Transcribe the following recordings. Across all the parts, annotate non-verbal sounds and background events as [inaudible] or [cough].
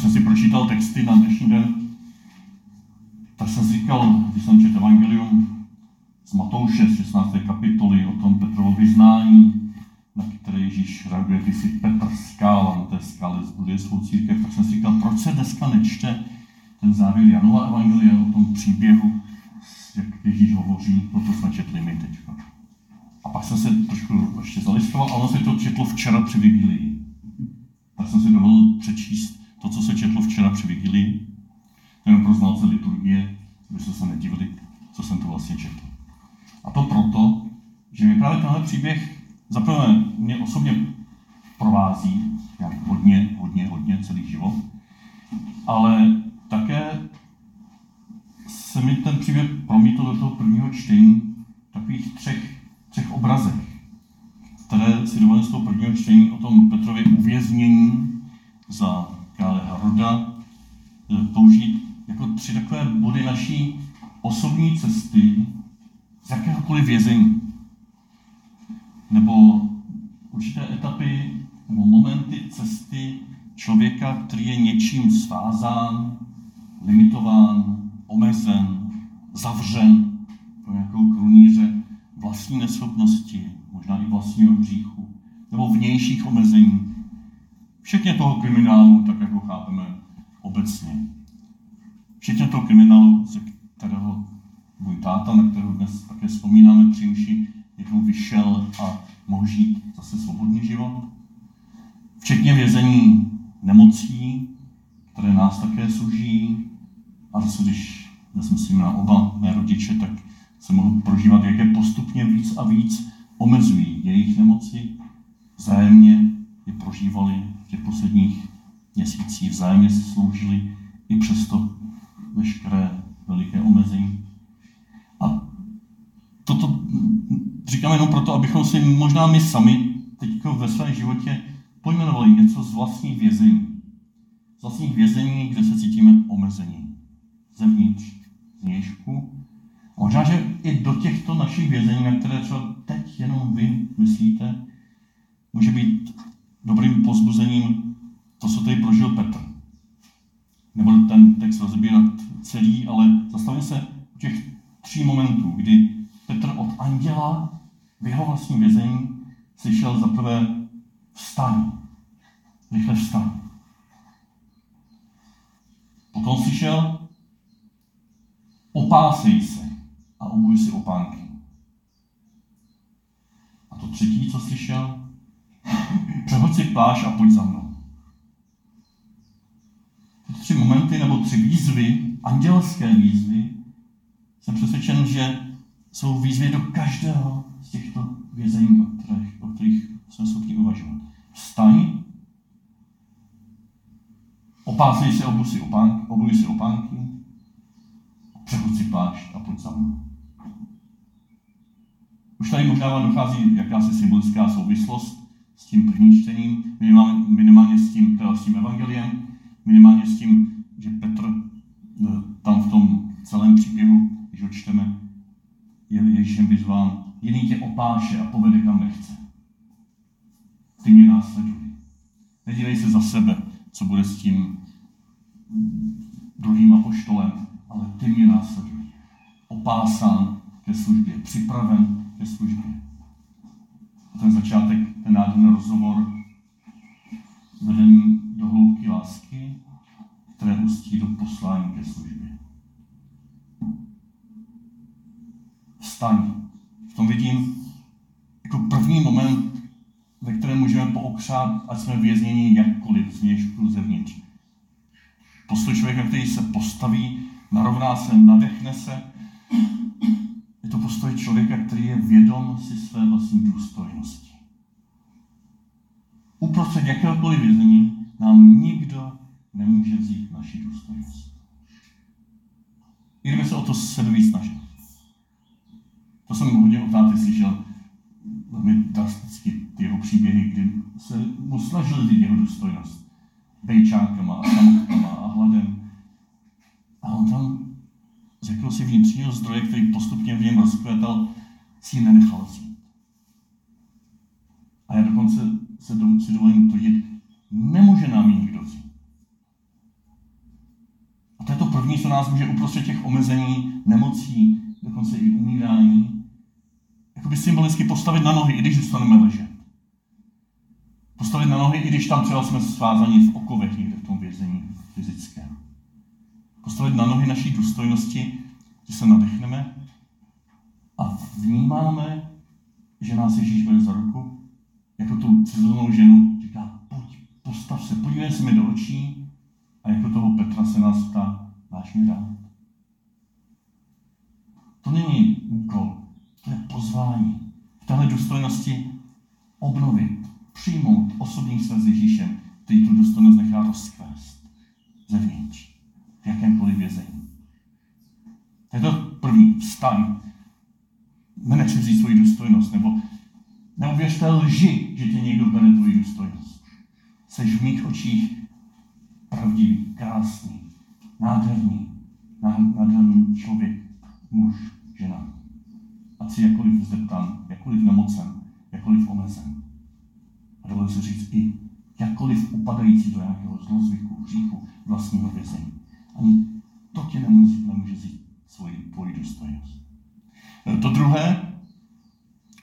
když jsem si pročítal texty na dnešní den, tak jsem si říkal, když jsem četl Evangelium z Matouše z 16. kapitoly o tom Petrovo vyznání, na které Ježíš reaguje, ty jsi Petr skála, na té skále zbuduje svou církev, tak jsem si říkal, proč se dneska nečte ten závěr Janova Evangelia o tom příběhu, jak Ježíš hovoří, to, co jsme četli my teď. A pak jsem se trošku ještě zalistoval, ale se to četlo včera při Vigilii. Jenom pro znalce liturgie, aby se nedivili, co jsem to vlastně četl. A to proto, že mi právě tenhle příběh zaprvé mě osobně provází nějak hodně, hodně, hodně celý život, ale také se mi ten příběh promítl do toho prvního čtení takových třech, třech obrazech, které si dovolím z toho prvního čtení o tom Petrově uvěznění za krále Haroda e, použít jako tři takové body naší osobní cesty z jakéhokoliv vězení. Nebo určité etapy nebo momenty cesty člověka, který je něčím svázán, limitován, omezen, zavřen pro nějakou kruníře vlastní neschopnosti, možná i vlastního hříchu, nebo vnějších omezení. Včetně toho kriminálu, tak jak ho chápeme obecně. Včetně toho kriminálu, ze kterého můj táta, na kterého dnes také vzpomínáme při mši, jednou vyšel a mohl žít zase svobodný život. Včetně vězení nemocí, které nás také služí. A zase, když dnes myslím na oba mé rodiče, tak se mohu prožívat, jak je postupně víc a víc omezují jejich nemoci, vzájemně je prožívali v těch posledních měsících, vzájemně si sloužili i přesto veškeré veliké omezení. A toto říkám jenom proto, abychom si možná my sami teď ve svém životě pojmenovali něco z vlastních vězení. Z vlastních vězení, kde se cítíme omezení. Zevnitř, znějšku. Možná, že i do těchto našich vězení, na které třeba teď jenom vy myslíte, může být dobrým pozbuzením to, co tady prožil Petr. Nebudu ten text rozbírat celý, ale zastavím se u těch tří momentů, kdy Petr od anděla v jeho vlastním vězení slyšel zaprvé vstaň, rychle vstaň. Potom slyšel opásej se a obuj si opánky. A to třetí, co slyšel, [clears throat] přehoď si pláž a pojď za mnou. Ty tři momenty nebo tři výzvy, andělské výzvy, jsem přesvědčen, že jsou výzvy do každého z těchto vězení, o kterých, o kterých jsme schopni uvažovat. Vstaň, opásej se, obuj si opánky, obuj si opánky, přechoď si plášť a pojď za mnou. Už tady možná vám dochází jakási symbolická souvislost s tím prvním čtením, minimálně, minimálně s tím, teda s tím evangeliem, minimálně s tím, že Petr tam v tom celém příběhu, když ho čteme, je Ježíšem vyzván, jiný tě opáše a povede kam nechce. Ty mě následuj. Nedívej se za sebe, co bude s tím druhým apoštolem, ale ty mě následuj. Opásán ke službě, připraven ke službě. A ten začátek, ten nádherný rozhovor, vedení do hloubky lásky, které hustí do poslání ke službě. Vstaň. V tom vidím jako první moment, ve kterém můžeme pookřát, ať jsme vězněni jakkoliv z nějšku zevnitř. Postoj člověka, který se postaví, narovná se, nadechne se. Je to postoj člověka, který je vědom si své vlastní důstojnosti. Uprostřed jakéhokoliv vězení nám nikdo nemůže vzít naši důstojnost. I kdyby se o to sebeví snažit. To jsem hodně od táty slyšel, velmi drasticky ty jeho příběhy, kdy se mu snažili vzít jeho důstojnost. Bejčákama a samotkama a hladem. A on tam řekl si vnitřního zdroje, který postupně v něm rozkvětal, si ji nenechal vzít. A já dokonce se do, si dovolím tvrdit, nemůže nám ji nás může uprostřed těch omezení, nemocí, dokonce i umírání, jakoby symbolicky postavit na nohy, i když zůstaneme ležet. Postavit na nohy, i když tam třeba jsme svázaní v okovech někde v tom vězení fyzickém. Postavit na nohy naší důstojnosti, že se nadechneme a vnímáme, že nás Ježíš bere za ruku, jako tu cizelnou ženu, říká, pojď, postav se, podívej se mi do očí a jako toho Petra se nás ptá, mě rád? To není úkol, to je pozvání. V téhle důstojnosti obnovit, přijmout osobní vztah s Ježíšem, který tu důstojnost nechá rozkvést zevnitř, v jakémkoliv vězení. To je to první, vstaň. Vzít svoji důstojnost, nebo neuvěř té lži, že tě někdo bere tvoji důstojnost. Seš v mých očích pravdivý, krásný, nádherný, nádherný člověk, muž, žena. A si jakkoliv zdeptan, jakkoliv nemocen, jakkoliv omezen. A dovolím se říct i jakkoliv upadající do nějakého zlozvyku, hříchu, vlastního vězení. Ani to tě nemůže, nemůže vzít svoji, tvoji důstojnost. To druhé,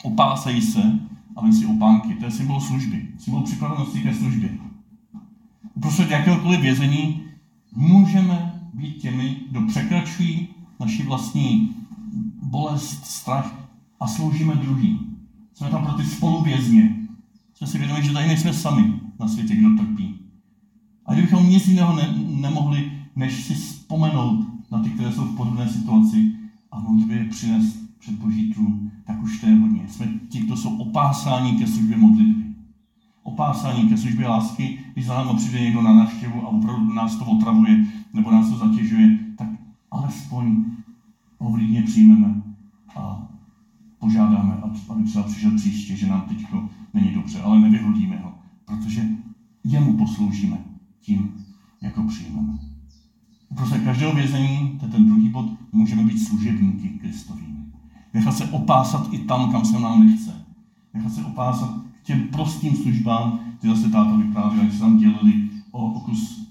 opásají se a vem si opánky. To je symbol služby, symbol připravenosti ke službě. Uprostřed jakéhokoliv vězení můžeme být těmi, kdo překračují naši vlastní bolest, strach a sloužíme druhým. Jsme tam pro ty spoluvězně. Jsme si vědomi, že tady nejsme sami na světě, kdo trpí. A kdybychom nic jiného ne- nemohli, než si vzpomenout na ty, které jsou v podobné situaci a modlitbě je přinést před Boží trůn, tak už to je hodně. Jsme ti, kdo jsou opásáni ke službě modlitby. Opásání ke službě lásky, když za námi přijde někdo na návštěvu a opravdu nás to otravuje nebo nás to zatěžuje, tak alespoň ho vlídně přijmeme a požádáme, aby třeba přišel příště, že nám teď není dobře, ale nevyhodíme ho, protože jemu posloužíme tím, jako přijmeme. Prostě každého vězení, to je ten druhý bod, můžeme být služebníky Kristovými. Nechat se opásat i tam, kam se nám nechce. Nechat se opásat těm prostým službám, ty zase táta vyprávěl, jak se tam dělili o, o kus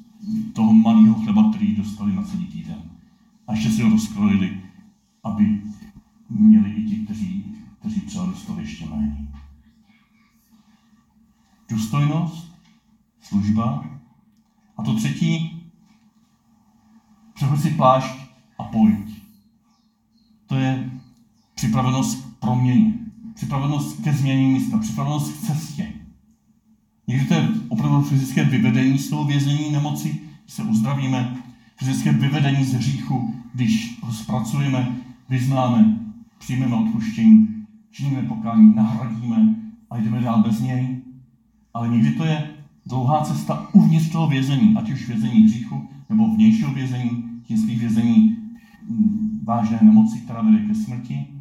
toho malého chleba, který dostali na celý týden. A ještě si ho rozkrojili, aby měli i ti, kteří, kteří třeba dostali ještě méně. Důstojnost, služba. A to třetí, přehoď si plášť a pojď. To je připravenost k proměně, připravenost ke změně místa, připravenost k cestě. Někdy to je opravdu fyzické vyvedení z toho vězení nemoci, se uzdravíme, fyzické vyvedení z hříchu, když ho zpracujeme, vyznáme, přijmeme odpuštění, činíme pokání, nahradíme a jdeme dál bez něj. Ale někdy to je dlouhá cesta uvnitř toho vězení, ať už vězení hříchu, nebo vnějšího vězení, tím vězení vážné nemoci, která vede ke smrti.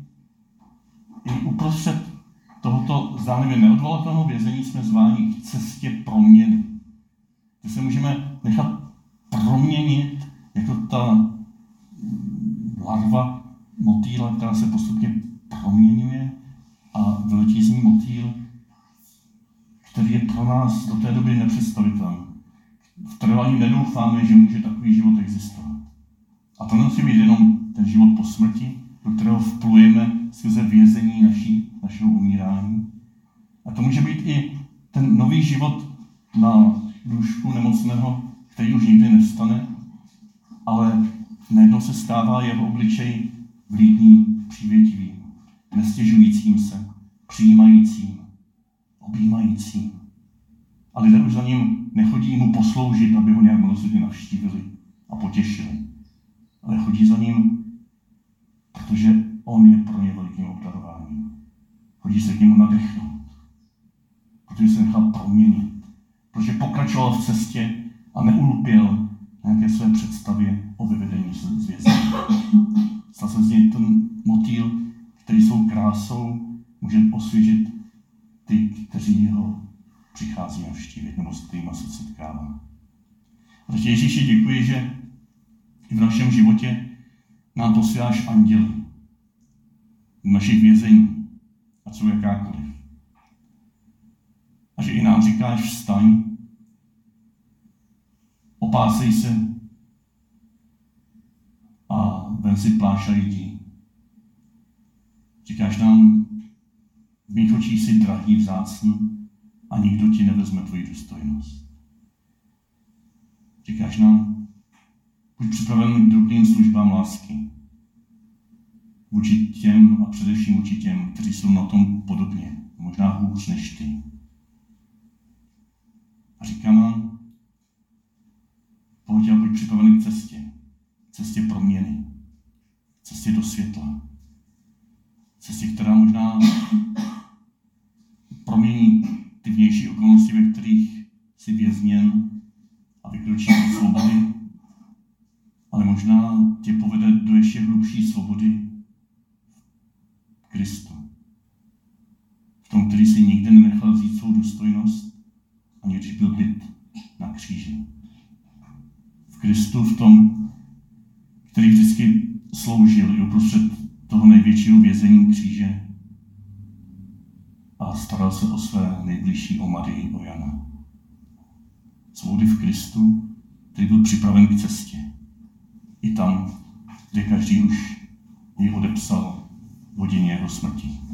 I uprostřed tohoto zdánlivě neodvolatelného vězení jsme zváni k cestě proměny. Že se můžeme nechat proměnit jako ta larva motýla, která se postupně proměňuje a vyletí z ní motýl, který je pro nás do té doby nepředstavitelný. V trvalí nedoufáme, že může takový život existovat. A to nemusí být jenom ten život po smrti, do kterého vplujeme skrze vězení naší, našeho umírání. A to může být i ten nový život na lůžku nemocného, který už nikdy nevstane, ale najednou se stává jeho obličej vlídným, přívětivým, nestěžujícím se, přijímajícím, objímajícím. A lidé už za ním nechodí mu posloužit, aby ho nějak milosrdně navštívili a potěšili. Ale chodí za ním, protože on je pro ně velikým obdarováním. Chodí se k němu nadechnout, protože se nechal proměnit, protože pokračoval v cestě a neulupěl nějaké své představě o vyvedení z vězení. Stal se z něj ten motýl, který svou krásou může osvěžit ty, kteří ho přichází navštívit nebo s kterými se setkává. Takže Ježíši děkuji, že v našem životě nám posíláš anděly v našich vězení, a co jakákoliv. A že i nám říkáš vstaň, opásej se Vem si plášť a jdi. Říkáš nám, v mých očích jsi drahý, vzácný a nikdo ti nevezme tvoji důstojnost. Říkáš nám, buď připraven k drobným službám lásky. Vůči těm a především vůči těm, kteří jsou na tom podobně, možná hůř než ty. A říká nám, pojď a buď připraven k cestě, cestě proměny, cestě do světla, cestě, která možná promění ty vnější okolnosti, ve kterých jsi vězněn a vykročí do svobody, ale možná tě povede do ještě hlubší svobody v Kristu. Který si nikdy nenechal vzít svou důstojnost, ani když byl byt na kříži. V Kristu, v tom, který vždycky sloužil i uprostřed toho největšího vězení kříže a staral se o své nejbližší, o Marii, o Jana. Svobody v Kristu, který byl připraven k cestě. I tam, kde každý už ji odepsal v hodině jeho smrti.